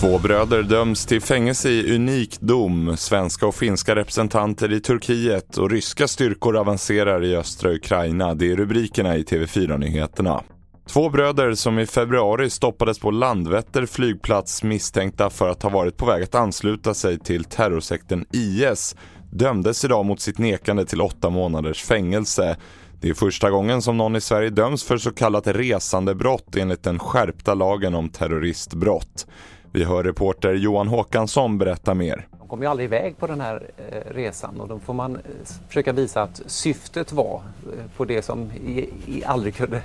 Två bröder döms till fängelse i unik dom. Svenska och finska representanter i Turkiet och ryska styrkor avancerar i östra Ukraina. Det är rubrikerna i TV4-nyheterna. Två bröder som i februari stoppades på Landvetter flygplats misstänkta för att ha varit på väg att ansluta sig till terrorsekten IS dömdes idag mot sitt nekande till åtta månaders fängelse. Det är första gången som någon i Sverige döms för så kallat resandebrott enligt den skärpta lagen om terroristbrott. Vi hör reporter Johan Håkansson berätta mer. De kom ju aldrig iväg på den här eh, resan och då får man eh, försöka visa att syftet var eh, på det som aldrig kunde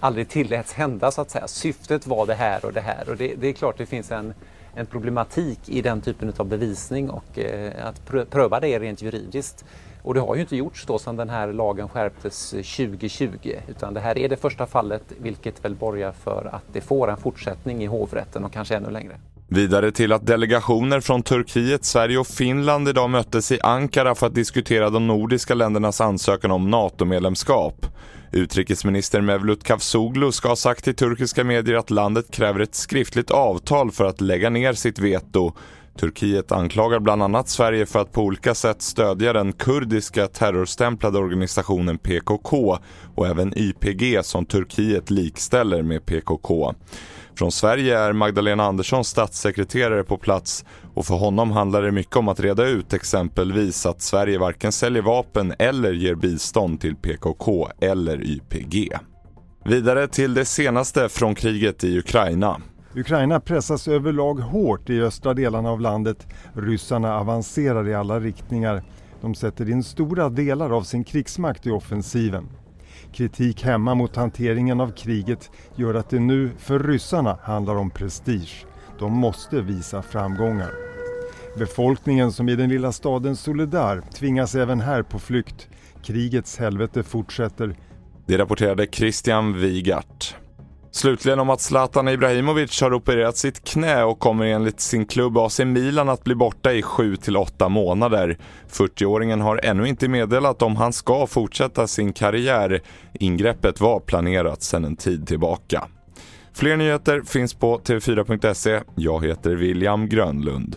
aldrig tilläts hända så att säga. Syftet var det här och det här och det, det är klart det finns en, en problematik i den typen av bevisning och eh, att pröva det rent juridiskt. Och det har ju inte gjorts då sedan den här lagen skärptes eh, 2020 utan det här är det första fallet vilket väl borgar för att det får en fortsättning i hovrätten och kanske ännu längre. Vidare till att delegationer från Turkiet, Sverige och Finland idag möttes i Ankara för att diskutera de nordiska ländernas ansökan om NATO-medlemskap. Utrikesminister Mevlut Cavusoglu ska ha sagt till turkiska medier att landet kräver ett skriftligt avtal för att lägga ner sitt veto Turkiet anklagar bland annat Sverige för att på olika sätt stödja den kurdiska terrorstämplade organisationen PKK och även YPG som Turkiet likställer med PKK. Från Sverige är Magdalena Andersson statssekreterare på plats och för honom handlar det mycket om att reda ut exempelvis att Sverige varken säljer vapen eller ger bistånd till PKK eller YPG. Vidare till det senaste från kriget i Ukraina. Ukraina pressas överlag hårt i östra delarna av landet. Ryssarna avancerar i alla riktningar. De sätter in stora delar av sin krigsmakt i offensiven. Kritik hemma mot hanteringen av kriget gör att det nu för ryssarna handlar om prestige. De måste visa framgångar. Befolkningen som i den lilla staden Soledar tvingas även här på flykt. Krigets helvete fortsätter. Det rapporterade Christian Wigart. Slutligen om att Zlatan Ibrahimovic har opererat sitt knä och kommer enligt sin klubb AC Milan att bli borta i 7-8 månader. 40-åringen har ännu inte meddelat om han ska fortsätta sin karriär. Ingreppet var planerat sedan en tid tillbaka. Fler nyheter finns på tv4.se. Jag heter William Grönlund.